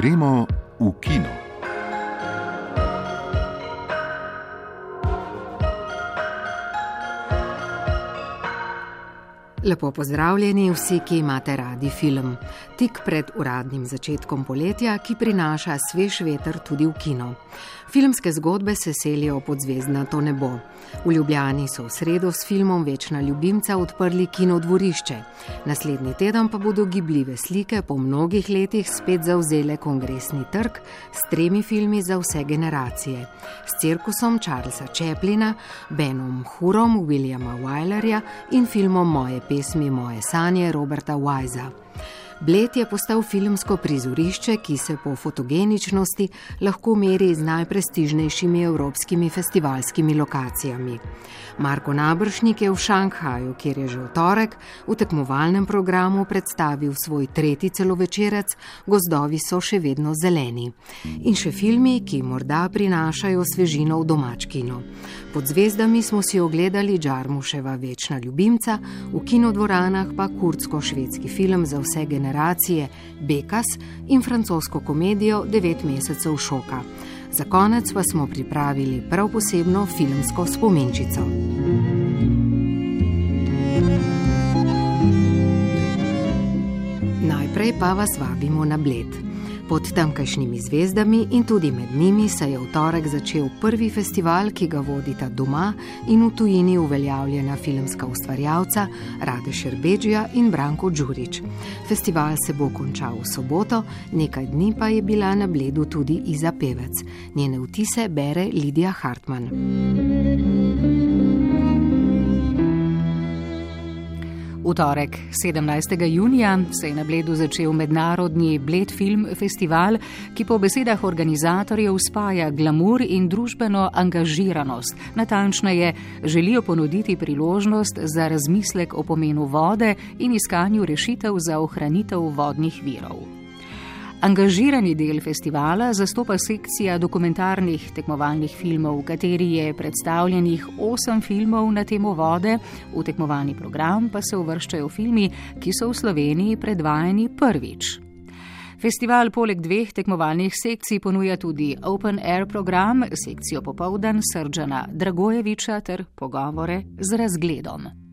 Gremo v kino. Lepo pozdravljeni vsi, ki imate radi film. Tik pred uradnim začetkom poletja, ki prinaša svež veter tudi v kino. Filmske zgodbe se selijo pod zvezdnato nebo. V Ljubljani so v sredo s filmom Večna ljubimca odprli kino dvorišče. Naslednji teden pa bodo gibljive slike po mnogih letih spet zauzele kongresni trg s tremi filmi za vse generacije. S cirkusom Charlesa Chaplina, Benom Hurom, Williama Wylerja in filmom Moje pesmi, moje sanje Roberta Wisa. Bled je postal filmsko prizorišče, ki se po fotogeničnosti lahko meri z najprestižnejšimi evropskimi festivalskimi lokacijami. Marko Nabršnik je v Šanghaju, kjer je že v torek v tekmovalnem programu predstavil svoj tretji celovečerec Gozdovi so še vedno zeleni. In še filmi, ki morda prinašajo svežino v domač kino. Pod zvezdami smo si ogledali Džarmuševa večna ljubimca, v kinodvoranah pa kurdsko-švedski film za vse generacije Bekas in francosko komedijo Devet mesecev šoka. Za konec pa smo pripravili prav posebno filmsko spominčico. Najprej pa vas vabimo na Bled. Pod tamkajšnjimi zvezdami in tudi med njimi se je v torek začel prvi festival, ki ga vodita doma in v tujini uveljavljena filmska ustvarjalca Rade Šerbeđija in Branko Đurič. Festival se bo končal v soboto, nekaj dni pa je bila na bledu tudi Iza Pevec. Njene vtise bere Lidija Hartmann. V torek 17. junija se je na Bledu začel mednarodni Bled Film Festival, ki po besedah organizatorjev spaja glamur in družbeno angažiranost. Natančneje, želijo ponuditi priložnost za razmislek o pomenu vode in iskanju rešitev za ohranitev vodnih virov. Angažirani del festivala zastopa sekcija dokumentarnih tekmovalnih filmov, v kateri je predstavljenih osem filmov na temo vode, v tekmovalni program pa se uvrščajo filmi, ki so v Sloveniji predvajani prvič. Festival poleg dveh tekmovalnih sekcij ponuja tudi Open Air program, sekcijo Popovdan Srdžana Dragojeviča ter pogovore z razgledom.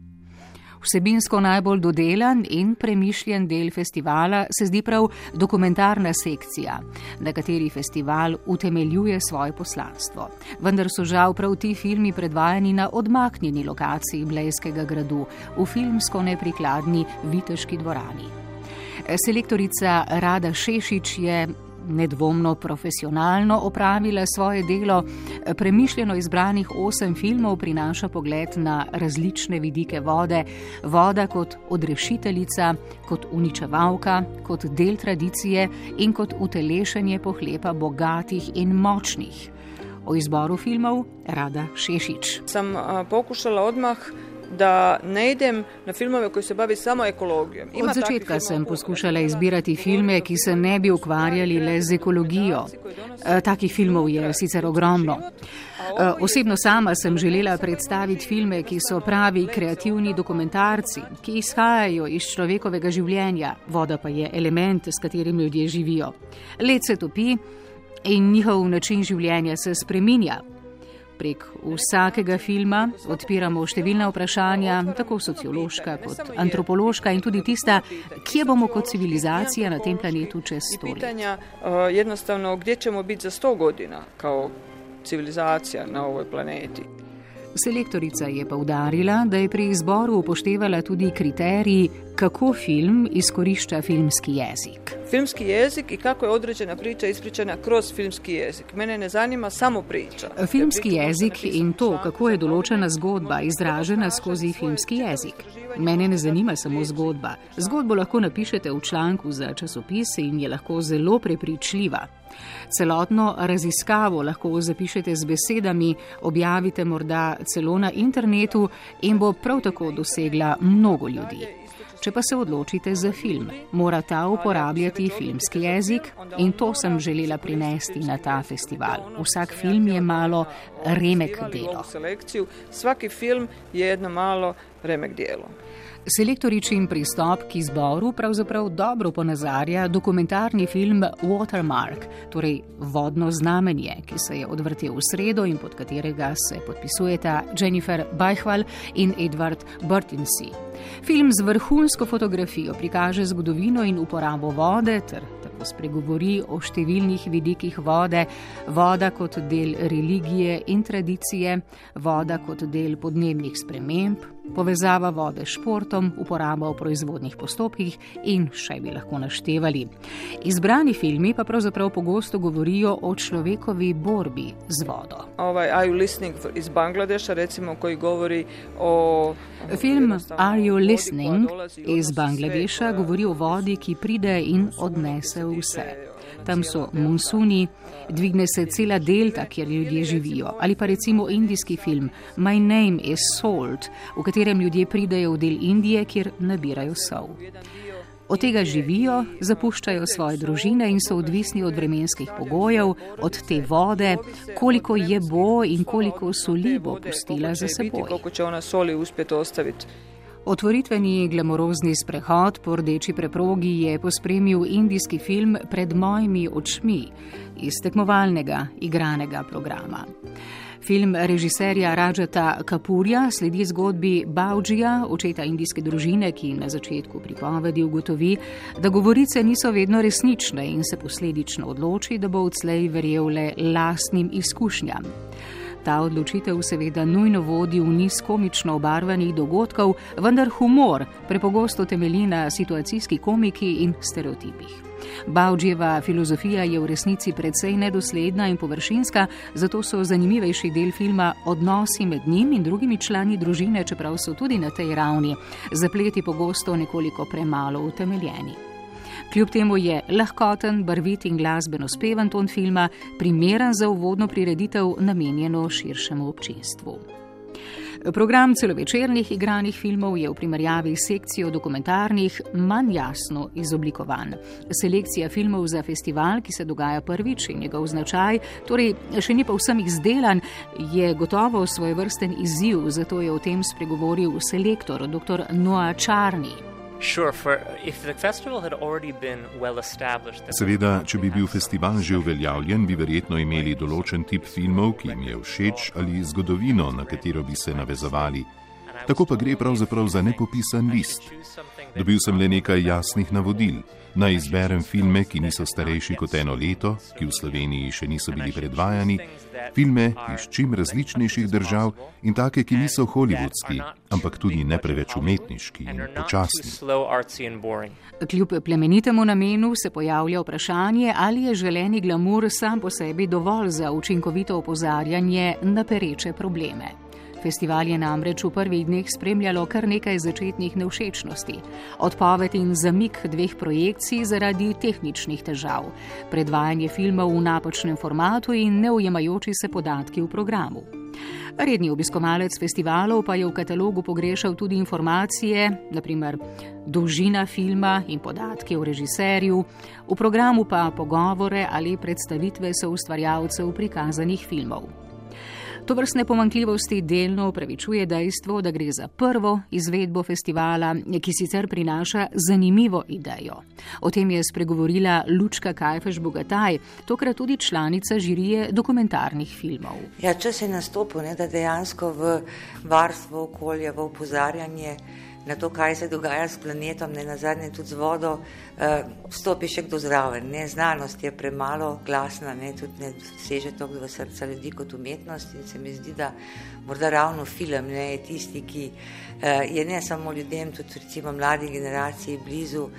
Vsebinsko najbolj dodelan in premišljen del festivala se zdi prav dokumentarna sekcija, na kateri festival utemeljuje svoje poslanstvo. Vendar so žal prav ti filmi predvajani na odmaknjeni lokaciji Blejskega gradu, v filmsko neprikladni Viteški dvorani. Selektorica Rada Šešič je nedvomno profesionalno opravila svoje delo. Premišljeno izbranih osem filmov prinaša pogled na različne vidike vode. Voda kot odrešiteljica, kot uničevalka, kot del tradicije in kot utelešenje pohlepa bogatih in močnih. O izboru filmov Rada Šešič. Sem pokušala odmah da ne idem na filmove koji se bavi samo ekologijom. Ima Od začetka sem poskušala izbirati filme, ki se ne bi ukvarjali le z ekologijo. E, takih filmov je sicer ogromno. E, osebno sama sem želela predstaviti filme, ki so pravi kreativni dokumentarci, ki izhajajo iz človekovega življenja. Voda pa je element, s katerim ljudje živijo. Let se topi in njihov način življenja se spreminja. Prek vsakega filma odpiramo številna vprašanja, tako sociološka kot antropološka in tudi tista, kje bomo kot civilizacija na tem planetu čez sto let. Eh, Enostavno, kje ćemo biti za sto godina kao civilizacija na ovoj planeti. Selektorica je poudarila, da je pri izboru upoštevala tudi kriterij, kako film izkorišča filmski jezik. Filmski jezik i kako je određena priča ispričana kroz filmski jezik. Mene ne zanima samo priča. Filmski jezik in to, kako je določena zgodba izražena skozi filmski jezik. Mene ne zanima samo zgodba. Zgodbo lahko napišete v članku za časopis in je lahko zelo prepričljiva. Celotno raziskavo lahko zapišete z besedami, objavite morda celo na internetu in bo prav tako dosegla mnogo ljudi. Če pa se odločite za film, mora ta uporabljati filmski jezik in to sem želela prinesti na ta festival. Vsak film je malo remek delo. Svaki film je jedno malo remek delo. Selektoričin pristop k izboru pravzaprav dobro ponazarja dokumentarni film Watermark, torej vodno znamenje, ki se je odvrtel v sredo in pod katerega se podpisujeta Jennifer Bajhval in Edward Burtinsey. Film z vrhunsko fotografijo prikaže zgodovino in uporabo vode ter tako spregovori o številnih vidikih vode, voda kot del religije in tradicije, voda kot del podnebnih sprememb, povezava vode s športom, uporaba v proizvodnih postopkih in še bi lahko naštevali. Izbrani filmi pa pravzaprav pogosto govorijo o človekovi borbi z vodo. Ovaj, Are you listening iz Bangladeša, recimo, koji govori o. Film Are you listening iz Bangladeša govori o vodi, ki pride in odnese vse tam so monsuni, dvigne se cela delta, kjer ljudje živijo. Ali pa recimo indijski film My Name is Salt, v katerem ljudje pridejo v del Indije, kjer nabirajo sol. Od tega živijo, zapuščajo svoje družine in so odvisni od vremenskih pogojev, od te vode, koliko je bo in koliko soli bo pustila za seboj. Otvoritveni glamorozni sprehod po rdeči preprogi je pospremil indijski film Pred mojimi očmi iz tekmovalnega igranega programa. Film režiserja Rajata Kapurja sledi zgodbi Baudžija, očeta indijske družine, ki na začetku pripovedi ugotovi, da govorice niso vedno resnične in se posledično odloči, da bo odslej verjel le lastnim izkušnjam. Ta odločitev seveda nujno vodi v niz komično obarvanih dogodkov, vendar humor prepogosto temelji na situacijski komiki in stereotipih. Baudžjeva filozofija je v resnici precej nedosledna in površinska, zato so zanimivejši del filma odnosi med njim in drugimi člani družine, čeprav so tudi na tej ravni zapleti pogosto nekoliko premalo utemeljeni. Kljub temu je lahkoten, barvit in glasbeno spevan ton filma primeren za uvodno prireditev namenjeno širšemu občinstvu. Program celovečernih igranih filmov je v primerjavi s sekcijo dokumentarnih manj jasno izoblikovan. Selekcija filmov za festival, ki se dogaja prvič in njegov značaj, torej še ni povsem izdelan, je gotovo svoj vrsten izziv, zato je o tem spregovoril selektor dr. Noa Čarni. Seveda, če bi bil festival že uveljavljen, bi verjetno imeli določen tip filmov, ki jim je všeč, ali zgodovino, na katero bi se navezovali. Tako pa gre pravzaprav za nepopisan list. Dobil sem le nekaj jasnih navodil. Naj izberem filme, ki niso starejši kot eno leto, ki v Sloveniji še niso bili predvajani, filme iz čim različnejših držav in take, ki niso hollywoodski, ampak tudi ne preveč umetniški in počasni. Kljub plemenitemu namenu se pojavlja vprašanje, ali je želeni glamur sam po sebi dovolj za učinkovito opozarjanje na pereče probleme. Festival je namreč v prvih dneh spremljalo kar nekaj začetnih nevšečnosti. Odpoved in zamik dveh projekcij zaradi tehničnih težav, predvajanje filmov v napačnem formatu in neujemajoči se podatki v programu. Redni obiskovalec festivalov pa je v katalogu pogrešal tudi informacije, naprimer dolžina filma in podatke o režiserju, v programu pa pogovore ali predstavitve so ustvarjalcev prikazanih filmov. To vrstne pomankljivosti delno upravičuje dejstvo, da gre za prvo izvedbo festivala, ki sicer prinaša zanimivo idejo. O tem je spregovorila Lučka Kajfeš Bogataj, tokrat tudi članica žirije dokumentarnih filmov. Ja, čas je nastopil, ne, da dejansko v varstvo okolja, v opozarjanje na to, kaj se dogaja s planetom, ne na zadnje tudi z vodo, uh, stopi še kdo zraven. Ne? Znanost je premalo glasna, ne? tudi ne seže toliko v srca ljudi kot umetnost in se mi zdi, da morda ravno film ne? je tisti, ki uh, je ne samo ljudem, tudi recimo mladi generaciji blizu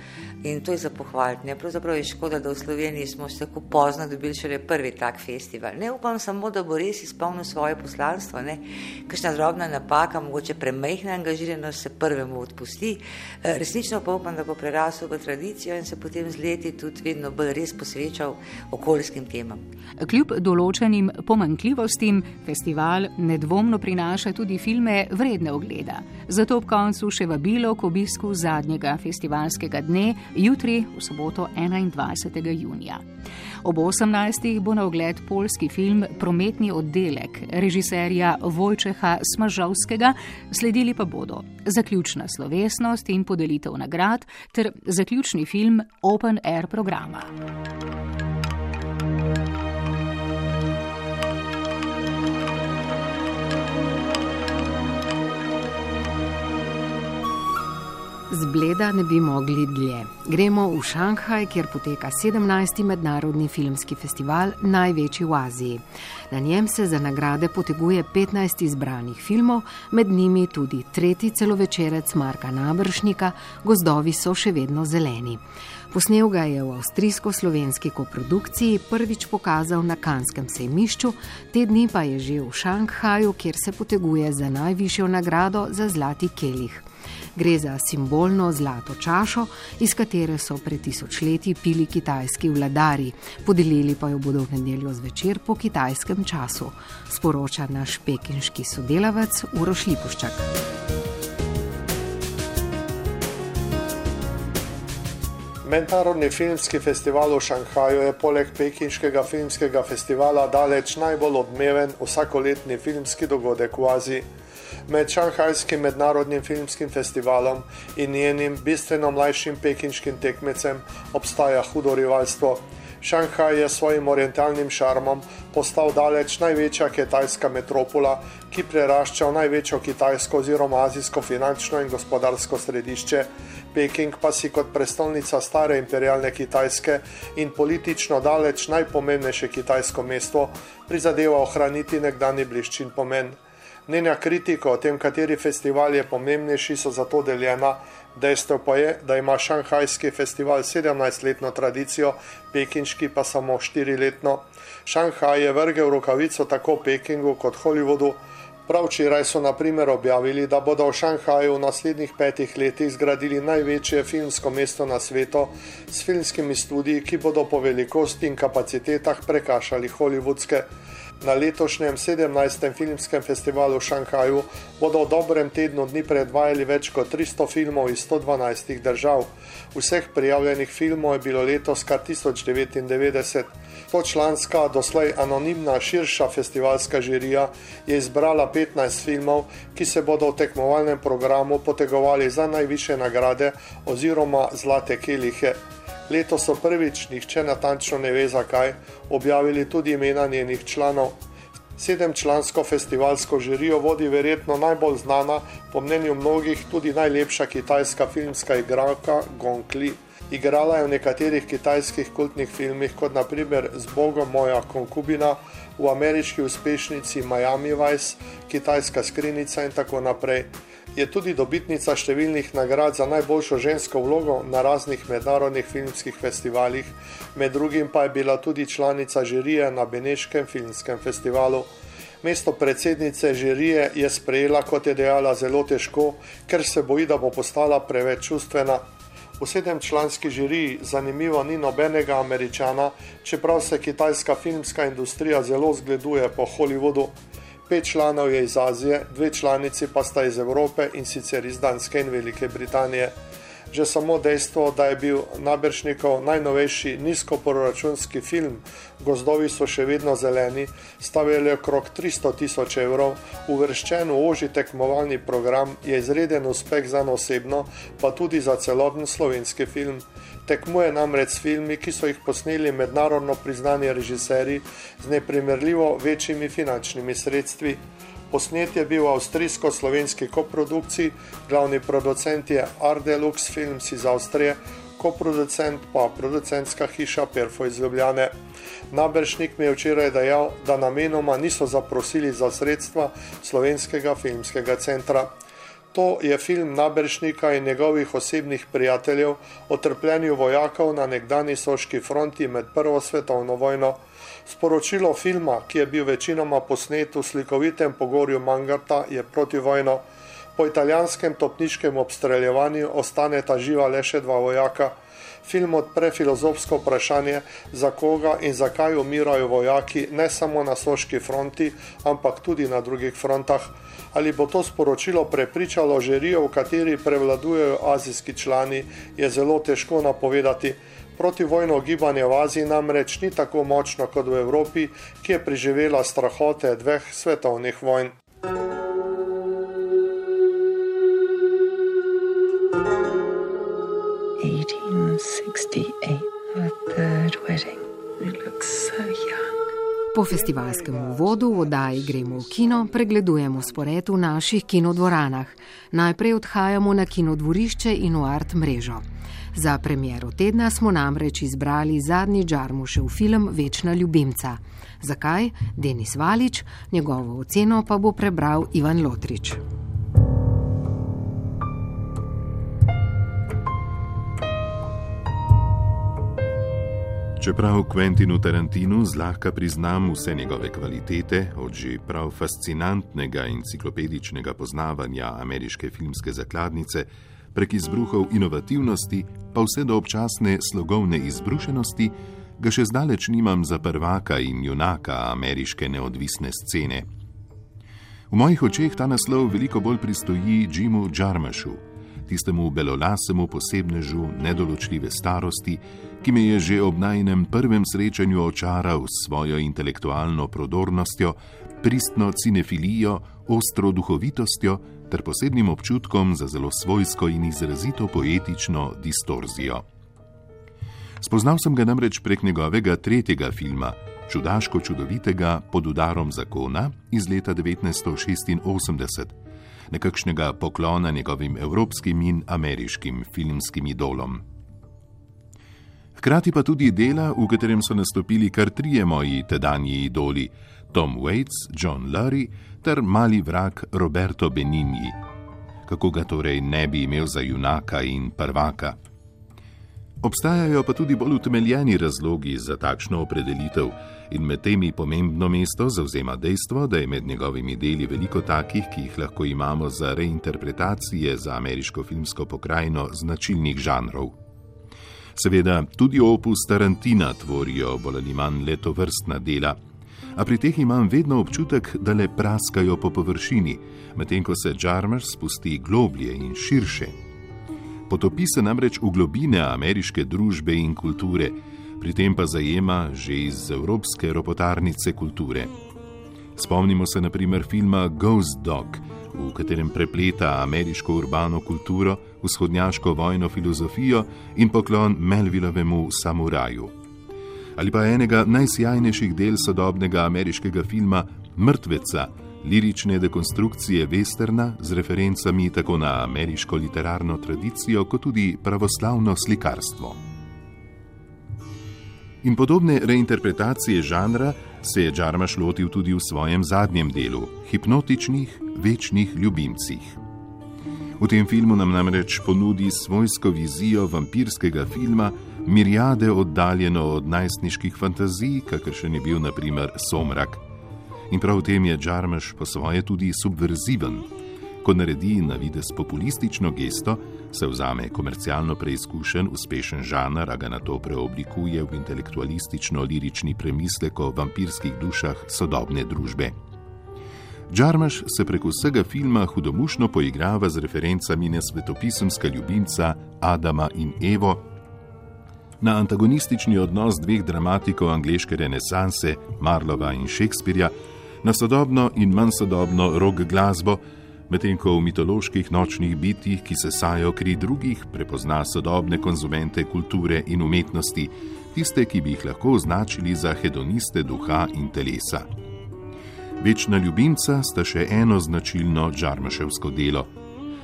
in to je za pohvaliti. Pravzaprav je škoda, da v Sloveniji smo se tako pozno dobili šele prvi tak festival. Ne upam samo, da bo res izpolnil svoje poslanstvo, kakšna drobna napaka, mogoče premehna angažiranost se prvemu zdravo odpusti. Eh, resnično pa upam, da bo prerasel v tradicijo in se potem z leti tudi vedno bolj res posvečal okoljskim temam. Kljub določenim pomankljivostim, festival nedvomno prinaša tudi filme vredne ogleda. Zato ob koncu še vabilo k obisku zadnjega festivalskega dne, jutri v soboto 21. junija. Ob 18. bo na ogled polski film Prometni oddelek režiserja Vojčeha Smažovskega, sledili pa bodo zaključna slovesnost in podelitev nagrad ter zaključni film Open Air programa. Zbleda ne bi mogli dlje. Gremo v Šanghaj, kjer poteka 17. mednarodni filmski festival, največji v Aziji. Na njem se za nagrade poteguje 15 izbranih filmov, med njimi tudi tretji celovečerec Marka Nabršnika, Gozdovi so še vedno zeleni. Posnel ga je v avstrijsko-slovenski koprodukciji, prvič pokazal na Kanskem sejmišču, te dni pa je že v Šanghaju, kjer se poteguje za najvišjo nagrado za zlati kelih. Gre za simbolno zlato čašo, iz katere so pred tisočletji pili kitajski vladari, podelili pa jo bodo v nedeljo zvečer po kitajskem času, sporoča naš pekinški sodelavec Uroš Lipuščak. Mednarodni filmski festival v Šanghaju je poleg pekinškega filmskega festivala daleč najbolj odmeven vsakoletni filmski dogodek v Aziji med Šanghajskim mednarodnim filmskim festivalom in njenim bistveno mlajšim pekinškim tekmecem obstaja hudo rivalstvo. Šanghaj je s svojim orientalnim šarmom postal daleč največja kitajska metropola, ki prerašča v največjo kitajsko oziroma azijsko finančno in gospodarsko središče. Peking pa si kot prestolnica stare imperialne Kitajske in politično daleč najpomembnejše kitajsko mesto prizadeva ohraniti nekdani bliščin pomen. Njena kritika o tem, kateri festival je pomembnejši, so zato deljena. Dejstvo pa je, da ima šanghajski festival 17-letno tradicijo, pekinški pa samo 4-letno. Šanghaj je vrgel rokavico tako Pekingu kot Hollywoodu. Prav včeraj so na primer objavili, da bodo v Šanghaju v naslednjih petih letih zgradili največje filmsko mesto na svetu s filmskimi studiji, ki bodo po velikosti in kapacitetah prekašali hollywoodske. Na letošnjem 17. filmskem festivalu v Šanghaju bodo v dobrem tednu dni predvajali več kot 300 filmov iz 112 držav. Vseh prijavljenih filmov je bilo letos kar 1099. To članska, doslej anonimna širša festivalska žirija je izbrala 15 filmov, ki se bodo v tekmovalnem programu potegovali za najviše nagrade oziroma zlate kelihe. Letos so prvič, nihče natančno ne ve zakaj, objavili tudi imena njenih članov. Sedemčlansko festivalsko žirijo vodi verjetno najbolj znana, po mnenju mnogih tudi najlepša kitajska filmska igralka Gong Li. Igrala je v nekaterih kitajskih kultnih filmih, kot naprimer Z Bogom moja konkubina, v ameriški uspešnici Miami Vice, Kitajska skrinica in tako naprej je tudi dobitnica številnih nagrad za najboljšo žensko vlogo na raznih mednarodnih filmskih festivalih, med drugim pa je bila tudi članica žirije na Beneškem filmskem festivalu. Mesto predsednice žirije je sprejela, kot je dejala, zelo težko, ker se boji, da bo postala preveč čustvena. V sedemčlanski žiriji zanimivo ni nobenega američana, čeprav se kitajska filmska industrija zelo zgleduje po Hollywoodu pet članov je iz Azije, dve članici pa sta iz Evrope in sicer iz Danske in Velike Britanije. Že samo dejstvo, da je bil nabršnikov najnovejši nizkoproračunski film Gozdovi so še vedno zeleni, stavili okrog 300 tisoč evrov, uvrščen v oži tekmovalni program, je izreden uspeh za osebno, pa tudi za celoten slovenski film. Tekmuje namreč s filmi, ki so jih posneli mednarodno priznani režiserji z neprimerljivo večjimi finančnimi sredstvi. Posnet je bil v avstrijsko-slovenski koprodukciji, glavni producent je Ardelux Films iz Avstrije, koproducent pa producentska hiša Perfo iz Ljubljane. Nabršnik mi je včeraj dejal, da namenoma niso zaprosili za sredstva slovenskega filmskega centra. To je film Nabršnika in njegovih osebnih prijateljev o trpljenju vojakov na nekdani soški fronti med Prvo svetovno vojno. Sporočilo filma, ki je bil večinoma posnet v slikovitem pogorju Mangarta, je protivojno. Po italijanskem topniškem obstreljevanju ostaneta živa le še dva vojaka. Film odpre filozofsko vprašanje, za koga in zakaj umirajo vojaki ne samo na soški fronti, ampak tudi na drugih frontah. Ali bo to sporočilo prepričalo žirijo, v kateri prevladujejo azijski člani, je zelo težko napovedati. Protivojno gibanje v Aziji namreč ni tako močno kot v Evropi, ki je preživela strahote dveh svetovnih vojn. Po festivalskem uvodu v oddaji gremo v kino, pregledujemo spored v naših kinodvoranah. Najprej odhajamo na kinodvorišče in v art mrežo. Za premiero tedna smo namreč izbrali zadnji Džarmušev film Večna ljubimca. Zakaj? Denis Valič, njegovo oceno pa bo prebral Ivan Lotrič. Čeprav Quentinu Tarantinu zlahka priznam vse njegove kvalitete, od že prav fascinantnega enciklopedičnega poznavanja ameriške filmske zakladnice, prek izbruhov inovativnosti, pa vse do občasne slogovne izbrušenosti, ga še zdaleč nimam za prvaka in junaka ameriške neodvisne scene. V mojih očeh ta naslov veliko bolj pristoji Jimu Jarmašu, tistemu belolasemu posebnežu nedoločljive starosti, ki me je že ob najnem prvem srečanju očaral s svojo intelektualno prodornostjo, pristno cinefilijo, ostro duhovitostjo ter posebnim občutkom za zelo svojsko in izrazito poetično distorzijo. Spoznal sem ga namreč prek njegovega tretjega filma, čudaško čudovitega pod udarom zakona iz leta 1986, nekakšnega poklona njegovim evropskim in ameriškim filmskim idolom hkrati pa tudi dela, v katerem so nastopili kar trije moji tedanji idoli: Tom Waits, John Lurie ter mali vrak Roberto Benigni. Kako ga torej ne bi imel za junaka in prvaka? Obstajajo pa tudi bolj utemeljeni razlogi za takšno opredelitev, in med temi pomembno mesto zauzema dejstvo, da je med njegovimi deli veliko takih, ki jih lahko imamo za reinterpretacije za ameriško filmsko pokrajino značilnih žanrov. Seveda, tudi opus Tarantina tvorijo bolj ali manj leto vrstna dela, a pri teh imam vedno občutek, da le praskajo po površini, medtem ko se Jarmers spusti globlje in širše. Potopi se namreč v globine ameriške družbe in kulture, pri tem pa zajema že iz evropske ropotarnice kulture. Spomnimo se na primer filma Ghost Dog, v katerem prepleta ameriško urbano kulturo, vzhodnjaško vojno filozofijo in poklon Melvillovemu samuraju. Ali pa enega najsjajnejših del sodobnega ameriškega filma Mrtveca, lirične dekonstrukcije westerna z referencami tako na ameriško literarno tradicijo, kot tudi pravoslavno slikarstvo. In podobne reinterpretacije žanra se je Džarmaš lotil tudi v svojem zadnjem delu, hipnotičnih, večnih ljubimcih. V tem filmu nam namreč ponudi svojsko vizijo vampirskega filma, mirjade oddaljeno od najstniških fantazij, kakršen je bil naprimer Somrak. In prav v tem je Džarmaš po svoje tudi subverziven. Ko naredi na vides populistično gesto, se vzame komercialno preizkušen, uspešen žanr, a ga na to preoblikuje v intelektualistično-lirični premislek o vampirskih dušah sodobne družbe. Džarmaš se prek vsega filma hudomušno poigrava z referencami na svetopisemska ljubimca Adama in Evo, na antagonistični odnos dveh dramatikov angleške renesanse, Marlova in Shakespearja, na sodobno in manj sodobno rock glasbo, medtem ko v mitoloških nočnih bitjih, ki se sajo kri drugih, prepozna sodobne konzumente kulture in umetnosti, tiste, ki bi jih lahko označili za hedoniste duha in telesa. Večna ljubimca sta še eno značilno Džarmaševsko delo.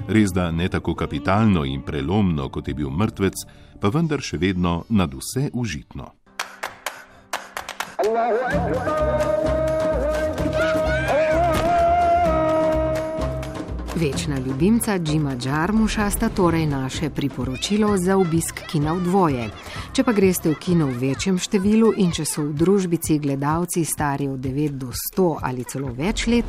Res da ne tako kapitalno in prelomno, kot je bil mrtvec, pa vendar še vedno nad vse užitno. Allahu Akbar. Večna ljubimca Džima Džarmuša sta torej naše priporočilo za obisk kina v dvoje. Če pa greste v kino v večjem številu in če so v družbici gledalci stari od 9 do 100 ali celo več let,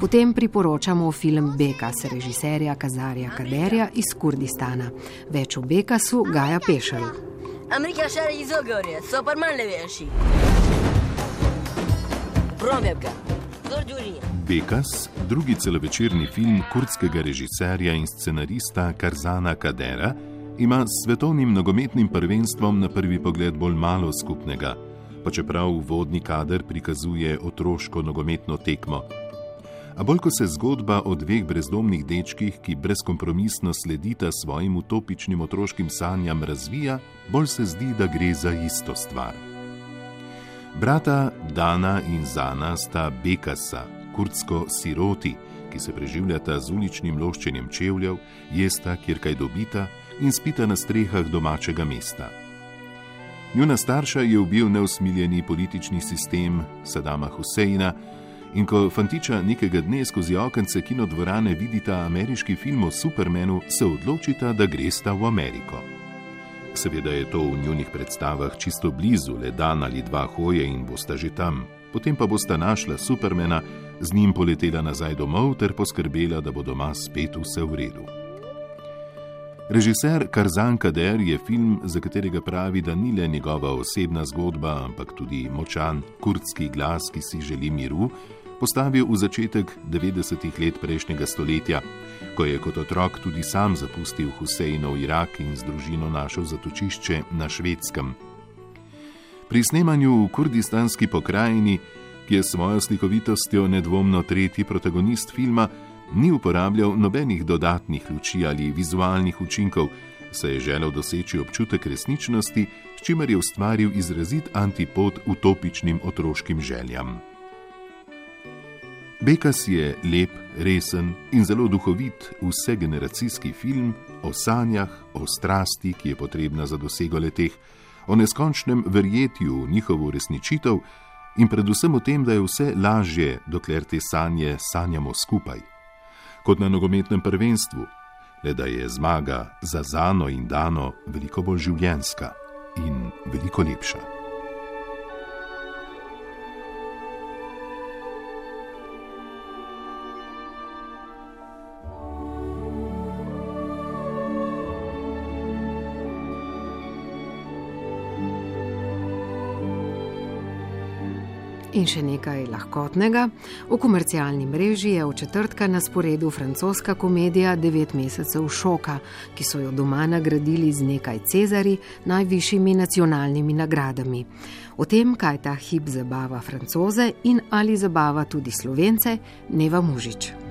potem priporočamo film Bekas režiserja Kazarja Kaderja iz Kurdistana. Več o Bekasu Gaja Pešel. Amerika še je izogorje, so pa manj levejši. Prombebka, zelo džurija. Bekas, drugi celovečerni film kurdskega režiserja in scenarista Karzana Kadera, ima s svetovnim nogometnim prvenstvom na prvi pogled bolj malo skupnega, pa čeprav vodni kader prikazuje otroško nogometno tekmo. A bolj ko se zgodba o dveh brezdomnih dečkih, ki brezkompromisno sledita svojim utopičnim otroškim sanjam, razvija, bolj se zdi, da gre za isto stvar. Brata Dana in Zana sta Bekasa, kurdsko siroti, ki se preživljata z uličnim loščenjem čevljev, jesta, kjer kaj dobita in spita na strehah domačega mesta. Njuna starša je ubil neusmiljeni politični sistem Sadama Huseina in ko fantiča nekega dne skozi okence kinodvorane vidita ameriški film o Supermanu, se odločita, da gresta v Ameriko. Seveda je to v njunih predstavah čisto blizu, le dan ali dva hoje in bosta že tam, potem pa bosta našla Supermana, z njim poletela nazaj domov ter poskrbela, da bo doma spet vse v redu. Režiser Karzan Kader je film, za katerega pravi, da ni le njegova osebna zgodba, ampak tudi močan kurdski glas, ki si želi miru, postavil v začetek 90-ih let prejšnjega stoletja, ko je kot otrok tudi sam zapustil Husejnov Irak in z družino našel zatočišče na švedskem. Pri snemanju v kurdistanski pokrajini ki je s svojo slikovitostjo nedvomno tretji protagonist filma, ni uporabljal nobenih dodatnih luči ali vizualnih učinkov, saj je želel doseči občutek resničnosti, s čimer je ustvaril izrazit antipod utopičnim otroškim željam. Bekas je lep, resen in zelo duhovit vsegeneracijski film o sanjah, o strasti, ki je potrebna za dosego leteh, o neskončnem verjetju v njihovo resničitev in predvsem o tem, da je vse lažje, dokler te sanje sanjamo skupaj. Kot na nogometnem prvenstvu, le da je zmaga za Zano in Dano veliko bolj življenska in veliko lepša. In še nekaj lahkotnega. V komercialni mreži je v četrtka na sporedu francoska komedija 9 mesecev šoka, ki so jo doma nagradili z nekaj cezari, najvišjimi nacionalnimi nagradami. O tem, kaj ta hip zabava francoze in ali zabava tudi slovence, Neva Mužič.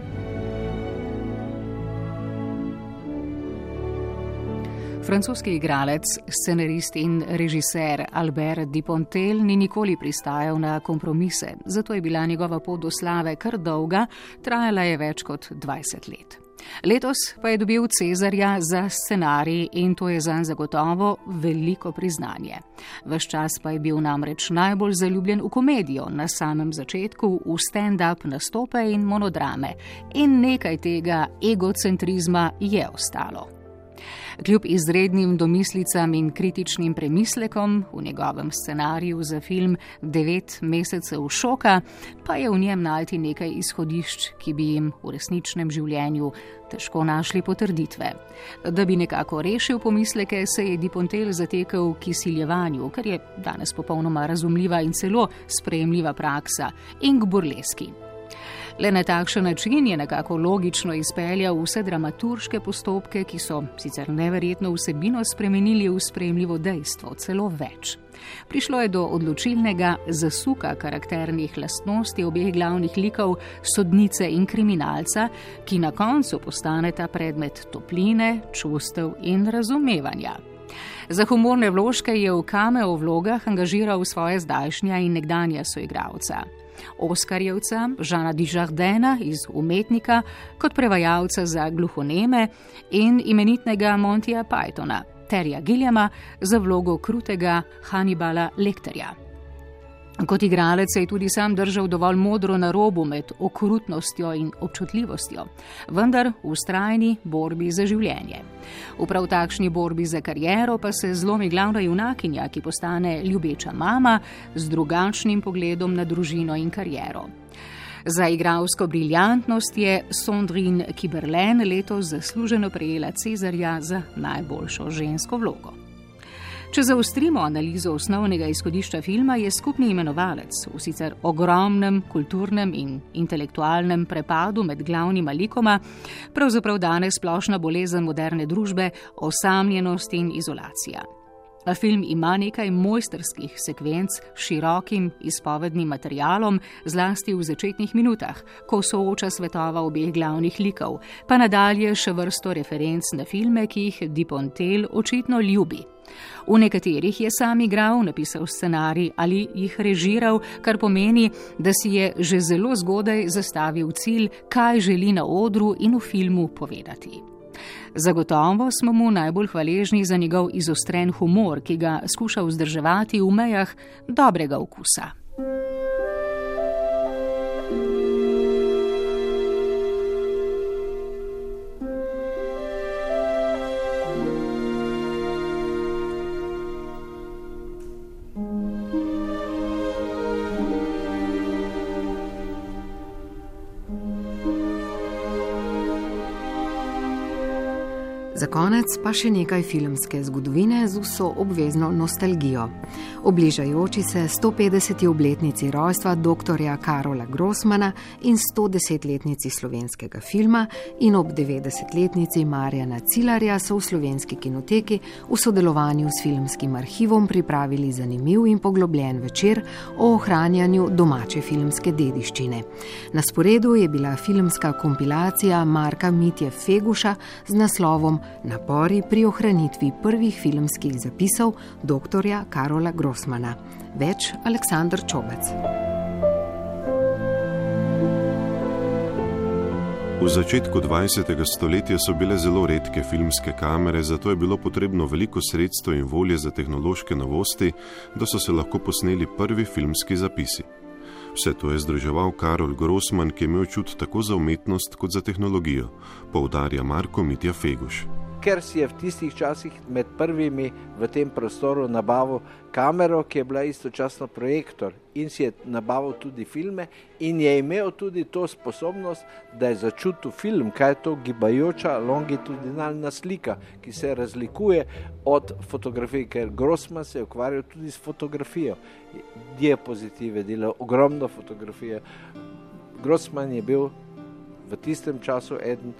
Francoski igralec, scenarist in režiser Albert Dipontel ni nikoli pristajal na kompromise, zato je bila njegova pot do slave kar dolga, trajala je več kot 20 let. Letos pa je dobil Cezarja za scenarij in to je zanj zagotovo veliko priznanje. Ves čas pa je bil namreč najbolj zaljubljen v komedijo, na samem začetku v stand-up nastope in monodrame in nekaj tega egocentrizma je ostalo. Kljub izrednim domislicam in kritičnim premislekom v njegovem scenariju za film Devet mesecev šoka, pa je v njem najti nekaj izhodišč, ki bi jim v resničnem življenju težko našli potrditve. Da bi nekako rešil pomisleke, se je Dipontel zatekel k izsiljevanju, kar je danes popolnoma razumljiva in celo sprejemljiva praksa, in k burleski. Le na takšen način je nekako logično izpeljal vse dramaturške postopke, ki so sicer neverjetno vsebino spremenili v sprejemljivo dejstvo, celo več. Prišlo je do odločilnega zasuka karakternih lastnosti obeh glavnih likov, sodnice in kriminalca, ki na koncu postaneta predmet topline, čustev in razumevanja. Za humorne vložke je v kameo vlogah angažiral svoje zdajšnja in nekdanja soigralca. Oskarjevca Žana Dižardena iz Umetnika kot prevajalca za gluhoneme in imenitnega Montija Pythona, Terja Giljama za vlogo krutega Hannibala Lekterja. Kot igralec se je tudi sam držal dovolj modro na robu med okrutnostjo in občutljivostjo, vendar v ustrajni borbi za življenje. V prav takšni borbi za kariero pa se zlomi glavna junakinja, ki postane ljubeča mama z drugačnim pogledom na družino in kariero. Za igralsko briljantnost je Sondrin Kiberlen letos zasluženo prejela Cezarja za najboljšo žensko vlogo. Če zaostrimo analizo osnovnega izhodišča filma, je skupni imenovalec v sicer ogromnem kulturnem in intelektualnem prepadu med glavnima likoma, pravzaprav danes splošna bolezen moderne družbe, osamljenost in izolacija. A film ima nekaj mojstrskih sekvenc s širokim izpovednim materialom, zlasti v začetnih minutah, ko sooča svetova obeh glavnih likov, pa nadalje še vrsto referenc na filme, ki jih Dipontel očitno ljubi. V nekaterih je sam igral, napisal scenarij ali jih režiral, kar pomeni, da si je že zelo zgodaj zastavil cilj, kaj želi na odru in v filmu povedati. Zagotovo smo mu najbolj hvaležni za njegov izostren humor, ki ga skuša vzdrževati v mejah dobrega okusa. Za konec pa še nekaj filmske zgodovine z vso obvezno nostalgijo. O bližajoči se 150. obletnici rojstva dr. Karola Grossmana in 110-letnici slovenskega filma in ob 90-letnici Marjana Cilarja so v slovenski kinoteki v sodelovanju s filmskim arhivom pripravili zanimiv in poglobljen večer o ohranjanju domače filmske dediščine. Na sporedu je bila filmska kompilacija Marka Mitje Feguša z naslovom Napori pri ohranitvi prvih filmskih zapisov dr. Karola Grossmana. Več Aleksandr Čobec. V začetku 20. stoletja so bile zelo redke filmske kamere, zato je bilo potrebno veliko sredstev in volje za tehnološke novosti, da so se lahko posneli prvi filmski zapisi. Vse to je združeval Karol Grossman, ki je imel čut tako za umetnost kot za tehnologijo, poudarja Marko Mitja Feguš ker si je v tistih časih med prvimi v tem prostoru nabavil kamero, ki je bila istočasno projektor in si je nabavil tudi filme in je imel tudi to sposobnost, da je začutil film, kaj je to gibajoča longitudinalna slika, ki se razlikuje od fotografije, ker Grossman se je ukvarjal tudi s fotografijo, diapozitive, delal ogromno fotografije. Grossman je bil v tistem času eden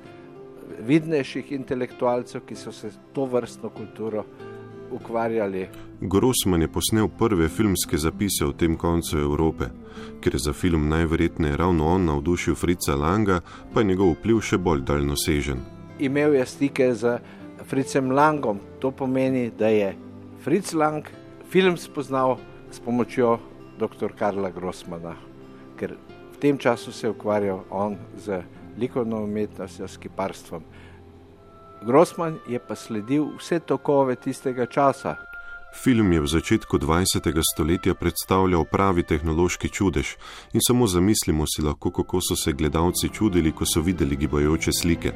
vidnejših intelektualcev, ki so se to vrstno kulturo ukvarjali. Grossman je posnel prve filmske zapise v tem koncu Evrope, ker je za film najverjetneje ravno on navdušil Frica Langa, pa je njegov vpliv še bolj daljnosežen. Imel je stike z Fricem Langom, to pomeni, da je Fric Lang film spoznal s pomočjo dr. Karla Grossmana, ker v tem času se je ukvarjal on z likovno umetnostjo, s kiparstvom. Grossman je pa sledil vse tokove tistega časa. Film je v začetku 20. stoletja predstavljal pravi tehnološki čudež in samo zamislimo si lahko, kako so se gledalci čudili, ko so videli gibajoče slike.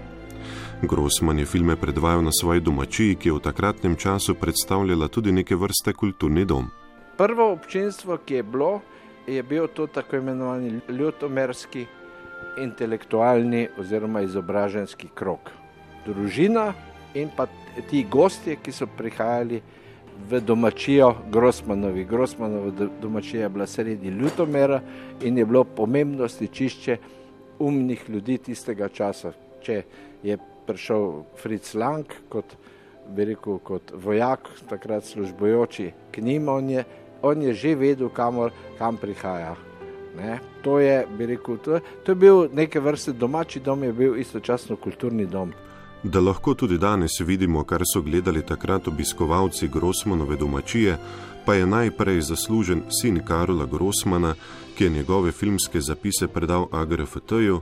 Grossman je filme predvajal na svoji domačiji, ki je v takratnem času predstavljala tudi neke vrste kulturni dom. Prvo občinstvo, ki je bilo, je bil to tako imenovani ljutomerski intelektualni oziroma izobraženski krok. Družina in pa ti gostje, ki so prihajali v domačijo Grossmanovi. Grossmanova domačija je bila sredi Ljutomera in je bilo pomembno stičišče umnih ljudi tistega časa. Če je prišel Fritz Lang kot, rekel, kot vojak, takrat službojoči k njim, on je, on je že vedel, kamor, kam prihaja. Ne? To je, bi rekel, to, to je bil neke vrste domači dom, je bil istočasno kulturni dom. Da lahko tudi danes vidimo, kar so gledali takrat obiskovalci Grossmanove domačije, pa je najprej zaslužen sin Karola Grossmana, ki je njegove filmske zapise predal AGRFT-ju,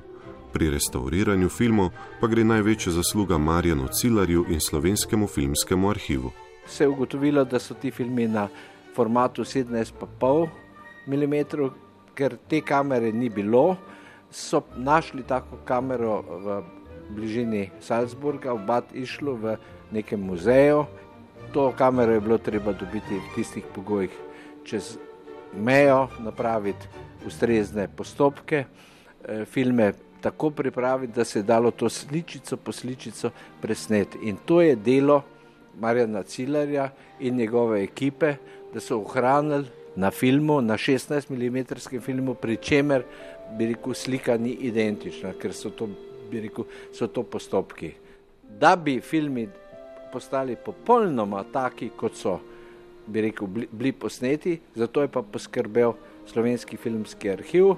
pri restauriranju filmov pa gre največja zasluga Marjanu Cilarju in slovenskemu filmskemu arhivu. Se je ugotovilo, da so ti filmi na formatu 17,5 mm, ker te kamere ni bilo, so našli tako kamero v bližini Salzburga, v Bad Išlu, v nekem muzeju. To kamero je bilo treba dobiti v tistih pogojih, čez mejo, napraviti ustrezne postopke, eh, filme tako pripraviti, da se je dalo to sličico po sličico presneti. In to je delo Marjana Cilarja in njegove ekipe, da so ohranili na filmu, na 16 mm filmu, pri čemer bi rekel, slika ni identična, ker so to, rekel, so to postopki. Da bi filmi postali popolnoma taki, kot so bi rekel, bili posneti, zato je pa poskrbel slovenski filmski arhiv,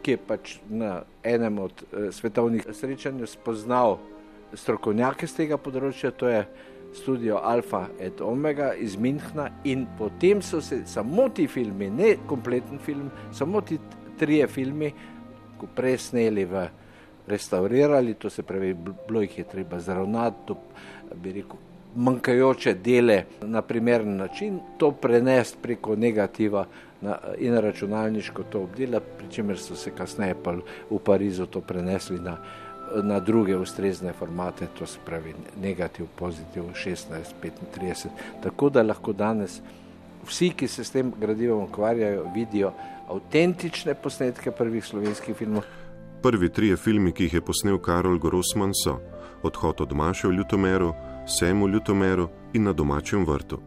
ki je pač na enem od eh, svetovnih srečanj spoznal strokovnjake z tega področja, to je studio Alfa et Omega iz Minhna in potem so se samo ti filmi, ne kompleten film, samo ti trije filmi, ko presneli v restaurirali, to se pravi, bilo jih je treba zravnati, to bi rekel, manjkajoče dele na primeren način, to prenesti preko negativa na, in računalniško to obdela, pri čemer so se kasneje pa v Parizu to prenesli na, na druge ustrezne formate, to se pravi negativ, pozitiv, 16, 35, tako da lahko danes vsi, ki se s tem gradivom ukvarjajo, vidijo avtentične posnetke prvih slovenskih filmov. Prvi trije filmi, ki jih je posnel Karol Grossman, so Odhod od Maše v Ljutomeru, Sem v Ljutomeru in na domačem vrtu.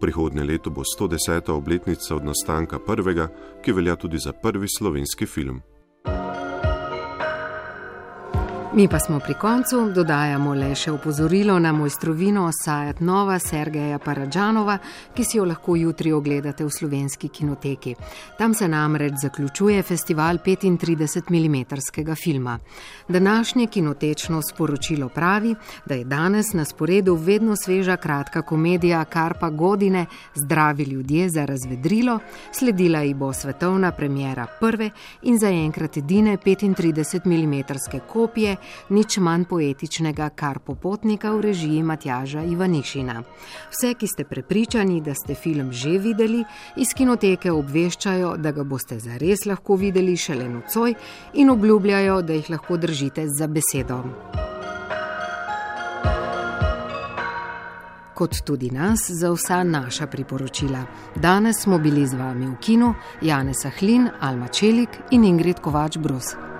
Prihodnje leto bo 110. obletnica od nastanka prvega, ki velja tudi za prvi slovenski film. Mi pa smo pri koncu, dodajamo le še opozorilo na mojstrovino Sajat Nova Sergeja Paradžanova, ki si jo lahko jutri ogledate v slovenski kinoteki. Tam se namreč zaključuje festival 35 mm filma. Današnje kinotečno sporočilo pravi, da je danes na sporedu vedno sveža kratka komedija Karpa Godine Zdravi ljudje za razvedrilo, sledila ji bo svetovna premjera prve in zaenkrat edine 35 mm kopije, nič manj poetičnega, kar popotnika v režiji Matjaža Ivanišina. Vse, ki ste prepričani, da ste film že videli, iz kinoteke obveščajo, da ga boste zares lahko videli šele nocoj in obljubljajo, da jih lahko držite za besedo. Kot tudi nas za vsa naša priporočila. Danes smo bili z vami v kinu Janez Ahlin, Alma Čelik in Ingrid Kovač Brus.